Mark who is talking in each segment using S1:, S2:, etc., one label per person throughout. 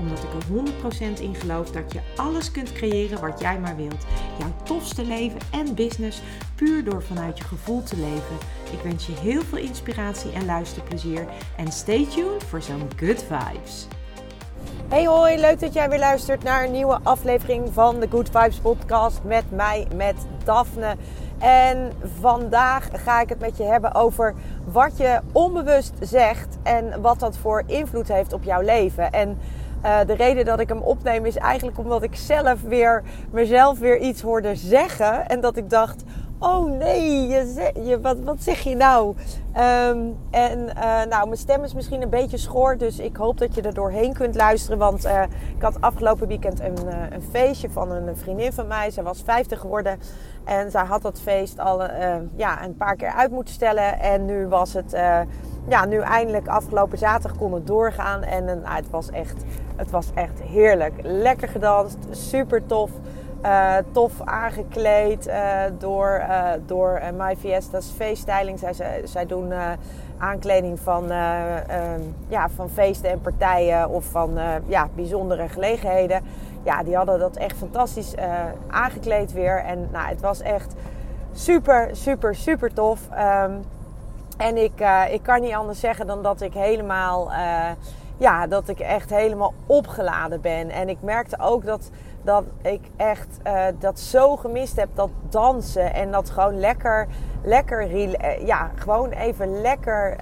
S1: Omdat ik er 100% in geloof dat je alles kunt creëren wat jij maar wilt. Jouw tofste leven en business puur door vanuit je gevoel te leven. Ik wens je heel veel inspiratie en luisterplezier. En stay tuned voor zo'n good vibes.
S2: Hey hoi, leuk dat jij weer luistert naar een nieuwe aflevering van de Good Vibes podcast met mij, met Daphne. En vandaag ga ik het met je hebben over wat je onbewust zegt en wat dat voor invloed heeft op jouw leven. En uh, de reden dat ik hem opneem is eigenlijk omdat ik zelf weer mezelf weer iets hoorde zeggen en dat ik dacht: oh nee, je, je, wat, wat zeg je nou? Um, en uh, nou, mijn stem is misschien een beetje schor, dus ik hoop dat je er doorheen kunt luisteren. Want uh, ik had afgelopen weekend een, een feestje van een vriendin van mij. Zij was 50 geworden en zij had dat feest al ja, een paar keer uit moeten stellen. En nu was het, ja, nu eindelijk afgelopen zaterdag kon het doorgaan. En nou, het, was echt, het was echt heerlijk. Lekker gedanst, super tof. Uh, tof aangekleed uh, door, uh, door My Fiesta's feeststyling. Zij, zij, zij doen aankleding van, ja, van feesten en partijen of van ja, bijzondere gelegenheden. Ja, die hadden dat echt fantastisch aangekleed weer. En nou, het was echt super, super, super tof. Um, en ik, ik kan niet anders zeggen dan dat ik helemaal, ja, dat ik echt helemaal opgeladen ben. En ik merkte ook dat dat ik echt uh, dat zo gemist heb. Dat dansen en dat gewoon lekker, lekker, ja, gewoon even lekker,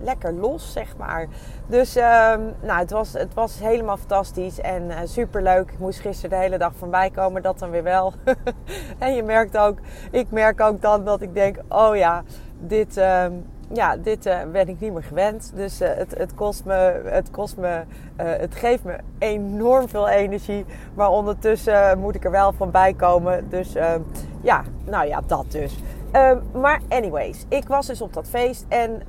S2: lekker los, zeg maar. Dus nou, het was, het was helemaal fantastisch en super leuk. Ik moest gisteren de hele dag van bijkomen, dat dan weer wel. en je merkt ook, ik merk ook dan dat ik denk, oh ja, dit ehm, ja, dit uh, ben ik niet meer gewend. Dus uh, het, het, kost me, het, kost me uh, het geeft me enorm veel energie. Maar ondertussen moet ik er wel van bij komen. Dus ja, nou ja, dat dus. Ehm, maar anyways, ik was dus op dat feest en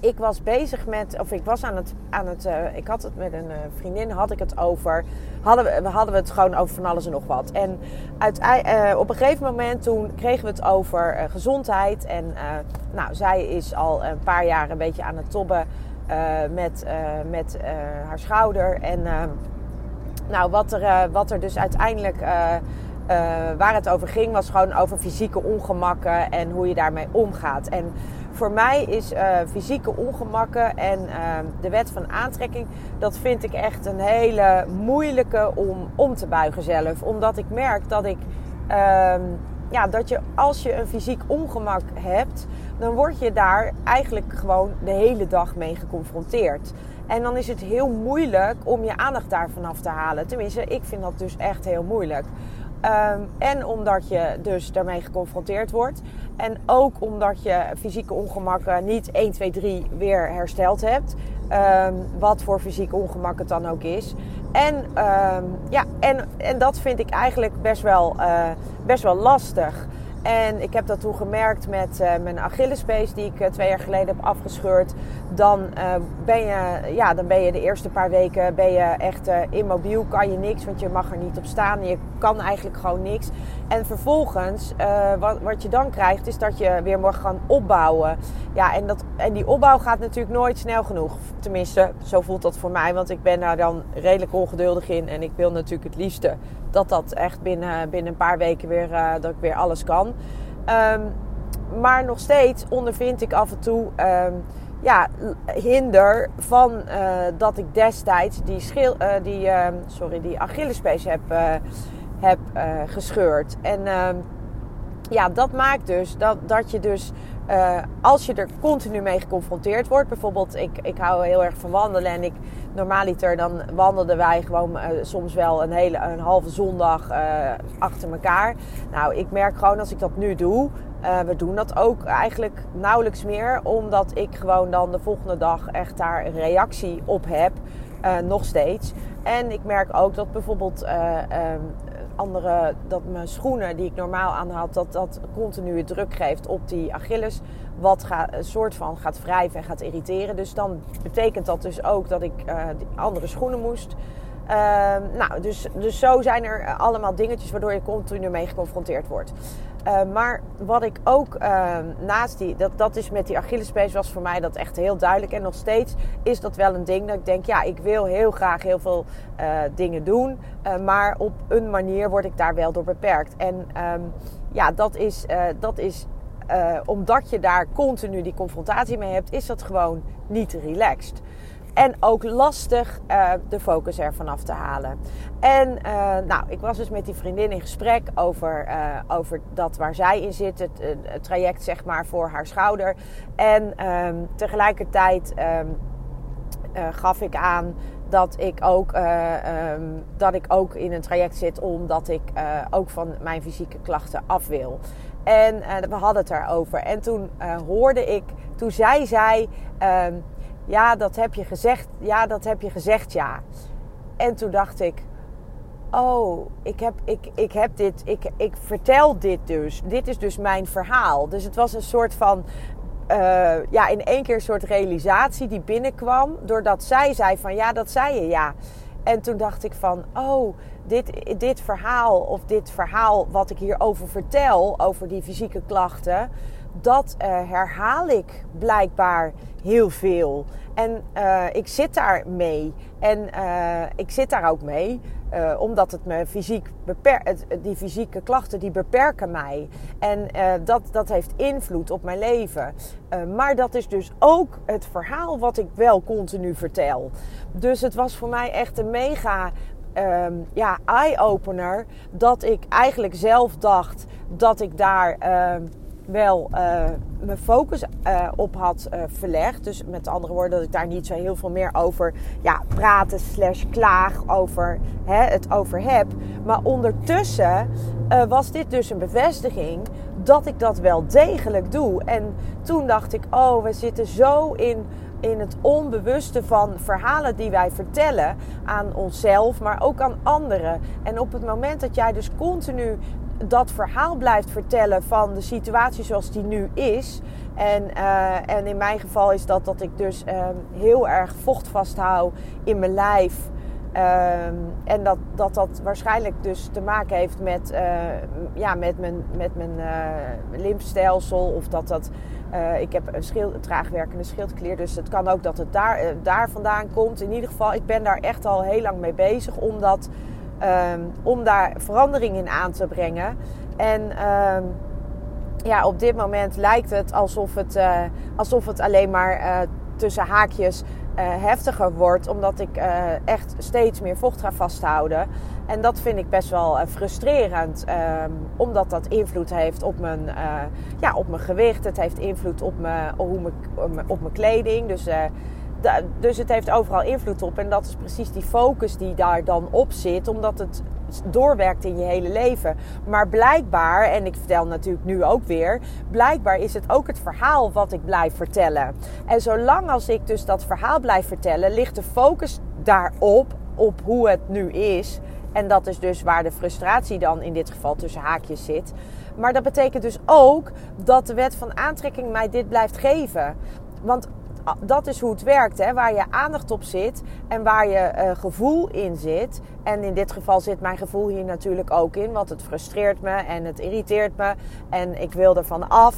S2: ik was bezig met, of ik was aan het, aan het uh, ik had het met een uh, vriendin, had ik het over, hadden we, hadden we het gewoon over van alles en nog wat. En uit, uh, op een gegeven moment toen kregen we het over gezondheid. En nou, zij is al een paar jaar een beetje aan het tobben met, met haar schouder. En nou, wat er, wat er dus uiteindelijk... waar het over ging, was gewoon over fysieke ongemakken en hoe je daarmee omgaat. En voor mij is uh, fysieke ongemakken en uh, de wet van aantrekking, dat vind ik echt een hele moeilijke om om te buigen zelf. Omdat ik merk dat ik, uh, ja, dat je als je een fysiek ongemak hebt, dan word je daar eigenlijk gewoon de hele dag mee geconfronteerd. En dan is het heel moeilijk om je aandacht daarvan af te halen. Tenminste, ik vind dat dus echt heel moeilijk. Um, en omdat je dus daarmee geconfronteerd wordt. En ook omdat je fysieke ongemakken niet 1, 2, 3 weer hersteld hebt. Um, wat voor fysiek ongemak het dan ook is. En, um, ja, en, en dat vind ik eigenlijk best wel, uh, best wel lastig. En ik heb dat toen gemerkt met uh, mijn Achillespees die ik uh, twee jaar geleden heb afgescheurd. Dan, uh, ben je, ja, dan ben je de eerste paar weken ben je echt immobiel, kan je niks, want je mag er niet op staan. Je kan eigenlijk gewoon niks. En vervolgens, wat, wat je dan krijgt, is dat je weer mag gaan opbouwen. Ja, en, dat, en die opbouw gaat natuurlijk nooit snel genoeg. Tenminste, zo voelt dat voor mij, want ik ben daar dan redelijk ongeduldig in. En ik wil natuurlijk het liefste dat dat echt binnen, binnen een paar weken weer, dat ik weer alles kan. Um, maar nog steeds ondervind ik af en toe um, ja, hinder van uh, dat ik destijds die, schil, die, uh, sorry, die Achillespees heb, eh, heb gescheurd. En ehm, ja, dat maakt dus dat, dat je dus uh, als je er continu mee geconfronteerd wordt, bijvoorbeeld ik, ik hou heel erg van wandelen en ik normaaliter dan wandelden wij gewoon uh, soms wel een hele een halve zondag achter elkaar. Nou, ik merk gewoon als ik dat nu doe, we doen dat ook eigenlijk nauwelijks meer, omdat ik gewoon dan de volgende dag echt daar een reactie op heb, nog steeds. En ik merk ook dat bijvoorbeeld andere, dat mijn schoenen die ik normaal aan had, dat dat continu druk geeft op die Achilles. Wat een soort van gaat wrijven en gaat irriteren. Dus dan betekent dat dus ook dat ik uh, andere schoenen moest. Ehm, nou, dus, dus zo zijn er allemaal dingetjes waardoor je continu mee geconfronteerd wordt. Uh, maar wat ik ook uh, naast die, dat, dat is met die Achillespees was voor mij dat echt heel duidelijk. En nog steeds is dat wel een ding dat ik denk, ja, ik wil heel graag heel veel uh, dingen doen. maar op een manier word ik daar wel door beperkt. En um, ja, dat is, dat is omdat je daar continu die confrontatie mee hebt, is dat gewoon niet relaxed. En ook lastig uh, de focus ervan af te halen. En uh, nou, ik was dus met die vriendin in gesprek over, uh, over dat waar zij in zit, het, traject zeg maar voor haar schouder. En um, tegelijkertijd um, gaf ik aan dat ik, ook, um, dat ik ook in een traject zit omdat ik ook van mijn fysieke klachten af wil. En we hadden het daarover. En toen hoorde ik, toen zij zei ja, dat heb je gezegd. Ja, dat heb je gezegd, ja. En toen dacht ik, oh, ik heb, ik, ik heb dit, ik, ik vertel dit dus. Dit is dus mijn verhaal. Dus het was een soort van, uh, ja, in één keer een soort realisatie die binnenkwam. Doordat zij zei van, ja, dat zei je, ja. En toen dacht ik van, oh, dit, dit verhaal of dit verhaal wat ik hierover vertel, over die fysieke klachten dat uh, herhaal ik blijkbaar heel veel. En uh, ik zit daar mee. En uh, ik zit daar ook mee. omdat het me fysiek. Die fysieke klachten die beperken mij. En dat, dat heeft invloed op mijn leven. maar dat is dus ook het verhaal wat ik wel continu vertel. Dus het was voor mij echt een mega um, ja, eye-opener. Dat ik eigenlijk zelf dacht dat ik daar uh, wel uh, mijn focus uh, op had uh, verlegd. Dus met andere woorden, dat ik daar niet zo heel veel meer over ja, praten slash klaag over, hè, het over heb. Maar ondertussen was dit dus een bevestiging dat ik dat wel degelijk doe. En toen dacht ik, oh, we zitten zo in in het onbewuste van verhalen die wij vertellen aan onszelf, maar ook aan anderen. En op het moment dat jij dus continu dat verhaal blijft vertellen van de situatie zoals die nu is. En, uh, en in mijn geval is dat dat ik dus um, heel erg vocht vasthoud in mijn lijf. Um, en dat, dat dat waarschijnlijk dus te maken heeft met, uh, ja, met mijn, met mijn uh, lymfstelsel. Of dat dat. Ik heb een schild, traagwerkende schildklier. Dus het kan ook dat het daar, daar vandaan komt. In ieder geval, ik ben daar echt al heel lang mee bezig. Omdat Um, om daar verandering in aan te brengen. En um, ja, op dit moment lijkt het alsof het, uh, alsof het alleen maar uh, tussen haakjes uh, heftiger wordt. Omdat ik echt steeds meer vocht ga vasthouden. En dat vind ik best wel frustrerend. Um, omdat dat invloed heeft op mijn, ja, op mijn gewicht. Het heeft invloed op mijn, hoe mijn, op mijn kleding. Dus dus het heeft overal invloed op. En dat is precies die focus die daar dan op zit, omdat het doorwerkt in je hele leven. Maar blijkbaar, en ik vertel natuurlijk nu ook weer, blijkbaar is het ook het verhaal wat ik blijf vertellen. En zolang als ik dus dat verhaal blijf vertellen, ligt de focus daarop, op hoe het nu is. En dat is dus waar de frustratie dan in dit geval tussen haakjes zit. Maar dat betekent dus ook dat de wet van aantrekking mij dit blijft geven. Want dat is hoe het werkt. Hè? Waar je aandacht op zit en waar je uh, gevoel in zit. En in dit geval zit mijn gevoel hier natuurlijk ook in. Want het frustreert me en het irriteert me. En ik wil er van af.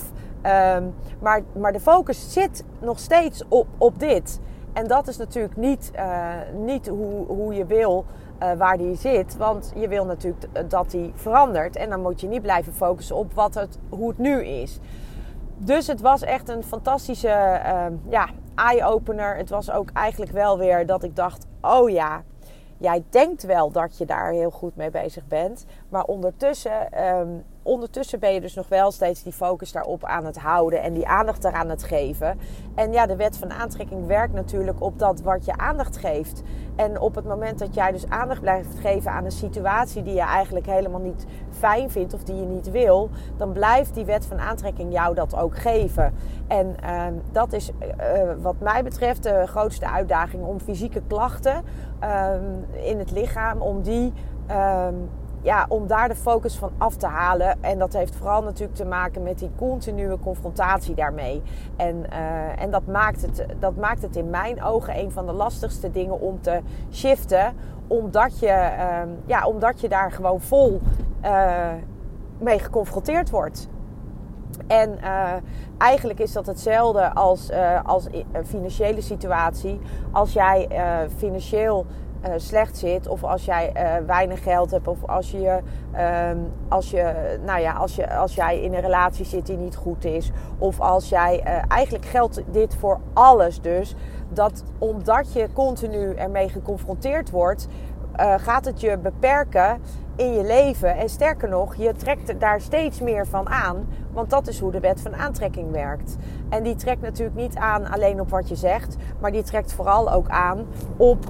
S2: Um, maar, maar de focus zit nog steeds op, op dit. En dat is natuurlijk niet, uh, niet hoe, hoe je wil uh, waar die zit. Want je wil natuurlijk dat die verandert. En dan moet je niet blijven focussen op wat het, hoe het nu is. Dus het was echt een fantastische uh, ja, eye-opener. Het was ook eigenlijk wel weer dat ik dacht: oh ja, jij denkt wel dat je daar heel goed mee bezig bent. Maar ondertussen, um, ondertussen ben je dus nog wel steeds die focus daarop aan het houden en die aandacht eraan het geven. En ja, de wet van aantrekking werkt natuurlijk op dat wat je aandacht geeft. En op het moment dat jij dus aandacht blijft geven aan een situatie die je eigenlijk helemaal niet fijn vindt of die je niet wil, dan blijft die wet van aantrekking jou dat ook geven. En uh, dat is uh, wat mij betreft de grootste uitdaging om fysieke klachten uh, in het lichaam, om die ehm, ja, om daar de focus van af te halen. En dat heeft vooral natuurlijk te maken met die continue confrontatie daarmee. En, uh, en dat, maakt het, dat maakt het in mijn ogen een van de lastigste dingen om te shiften. Omdat je, uh, ja, omdat je daar gewoon vol uh, mee geconfronteerd wordt. En uh, eigenlijk is dat hetzelfde als, als een financiële situatie. Als jij financieel slecht zit, of als jij weinig geld hebt, of als je, als, je, nou ja, als, je, als jij in een relatie zit die niet goed is, of als jij. eigenlijk geldt dit voor alles dus. Dat omdat je continu ermee geconfronteerd wordt, gaat het je beperken in je leven. En sterker nog, je trekt daar steeds meer van aan. Want dat is hoe de wet van aantrekking werkt. En die trekt natuurlijk niet aan alleen op wat je zegt. Maar die trekt vooral ook aan op,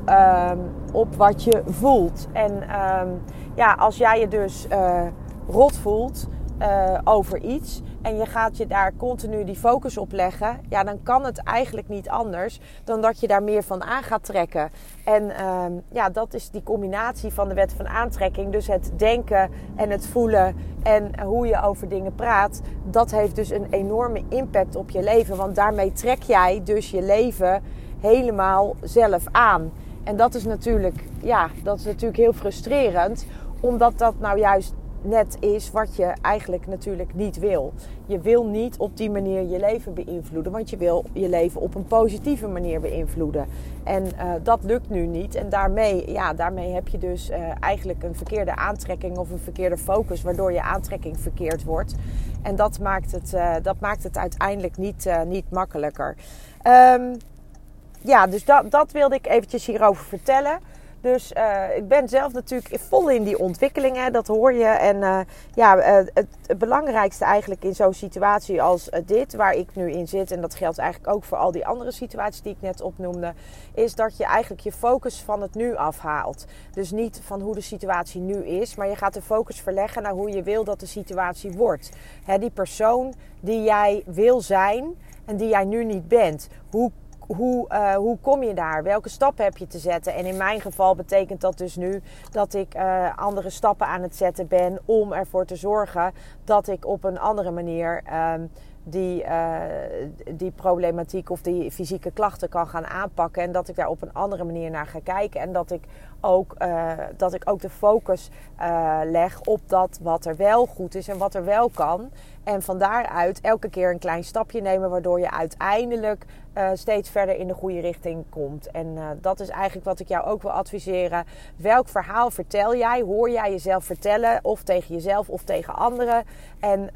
S2: um, op wat je voelt. En um, ja, als jij je dus uh, rot voelt uh, over iets en je gaat je daar continu die focus op leggen, ja, dan kan het eigenlijk niet anders dan dat je daar meer van aan gaat trekken. En uh, ja, dat is die combinatie van de wet van aantrekking. Dus het denken en het voelen en hoe je over dingen praat, dat heeft dus een enorme impact op je leven. Want daarmee trek jij dus je leven helemaal zelf aan. En dat is natuurlijk, ja, dat is natuurlijk heel frustrerend, omdat dat nou juist net is wat je eigenlijk natuurlijk niet wil. Je wil niet op die manier je leven beïnvloeden, want je wil je leven op een positieve manier beïnvloeden. En uh, dat lukt nu niet. En daarmee, ja, daarmee heb je dus uh, eigenlijk een verkeerde aantrekking of een verkeerde focus, waardoor je aantrekking verkeerd wordt. En dat maakt het, uh, dat maakt het uiteindelijk niet, niet makkelijker. Um, ja, dus dat, dat wilde ik eventjes hierover vertellen. Dus uh, ik ben zelf natuurlijk vol in die ontwikkelingen, dat hoor je. En uh, ja, uh, het, het, belangrijkste eigenlijk in zo'n situatie als dit, waar ik nu in zit, en dat geldt eigenlijk ook voor al die andere situaties die ik net opnoemde, is dat je eigenlijk je focus van het nu afhaalt. Dus niet van hoe de situatie nu is, maar je gaat de focus verleggen naar hoe je wil dat de situatie wordt. Hè, die persoon die jij wil zijn en die jij nu niet bent. Hoe hoe, uh, hoe kom je daar? Welke stappen heb je te zetten? En in mijn geval betekent dat dus nu dat ik uh, andere stappen aan het zetten ben om ervoor te zorgen dat ik op een andere manier um, die, uh, die problematiek of die fysieke klachten kan gaan aanpakken. En dat ik daar op een andere manier naar ga kijken. En dat ik ook, uh, dat ik ook de focus uh, leg op dat wat er wel goed is en wat er wel kan. En van daaruit elke keer een klein stapje nemen, waardoor je uiteindelijk uh, steeds verder in de goede richting komt. En dat is eigenlijk wat ik jou ook wil adviseren. Welk verhaal vertel jij? Hoor jij jezelf vertellen? Of tegen jezelf of tegen anderen? En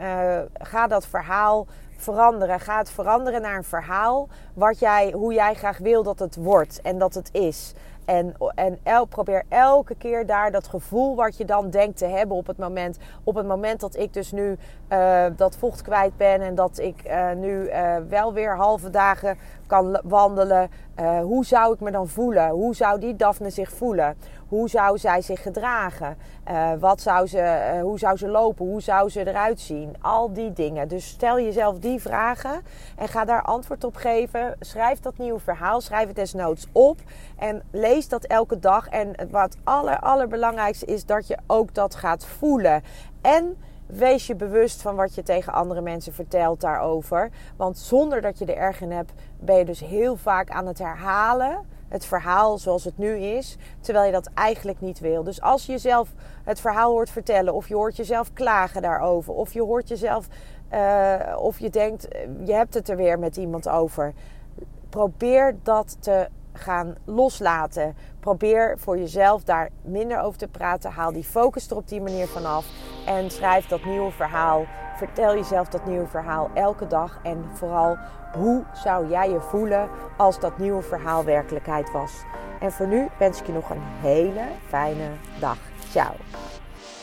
S2: ga dat verhaal veranderen. Ga het veranderen naar een verhaal wat jij, hoe jij graag wil dat het wordt en dat het is. En, en el, probeer elke keer daar dat gevoel wat je dan denkt te hebben op het moment. Op het moment dat ik dus nu uh, dat vocht kwijt ben en dat ik uh, nu uh, wel weer halve dagen kan wandelen. hoe zou ik me dan voelen? Hoe zou die Daphne zich voelen? Hoe zou zij zich gedragen? wat zou ze, hoe zou ze lopen? Hoe zou ze eruit zien? Al die dingen. Dus stel jezelf die vragen en ga daar antwoord op geven. Schrijf dat nieuwe verhaal. Schrijf het desnoods op. En lees dat elke dag. En wat aller, allerbelangrijkste is dat je ook dat gaat voelen. En wees je bewust van wat je tegen andere mensen vertelt daarover. Want zonder dat je er erg in hebt, ben je dus heel vaak aan het herhalen. Het verhaal zoals het nu is, terwijl je dat eigenlijk niet wil. Dus als je jezelf het verhaal hoort vertellen, of je hoort jezelf klagen daarover, of je hoort jezelf, uh, of je denkt, je hebt het er weer met iemand over. Probeer dat te gaan loslaten. Probeer voor jezelf daar minder over te praten. Haal die focus er op die manier vanaf. En schrijf dat nieuwe verhaal. Vertel jezelf dat nieuwe verhaal elke dag. En vooral, hoe zou jij je voelen als dat nieuwe verhaal werkelijkheid was? En voor nu wens ik je nog een hele fijne dag. Ciao.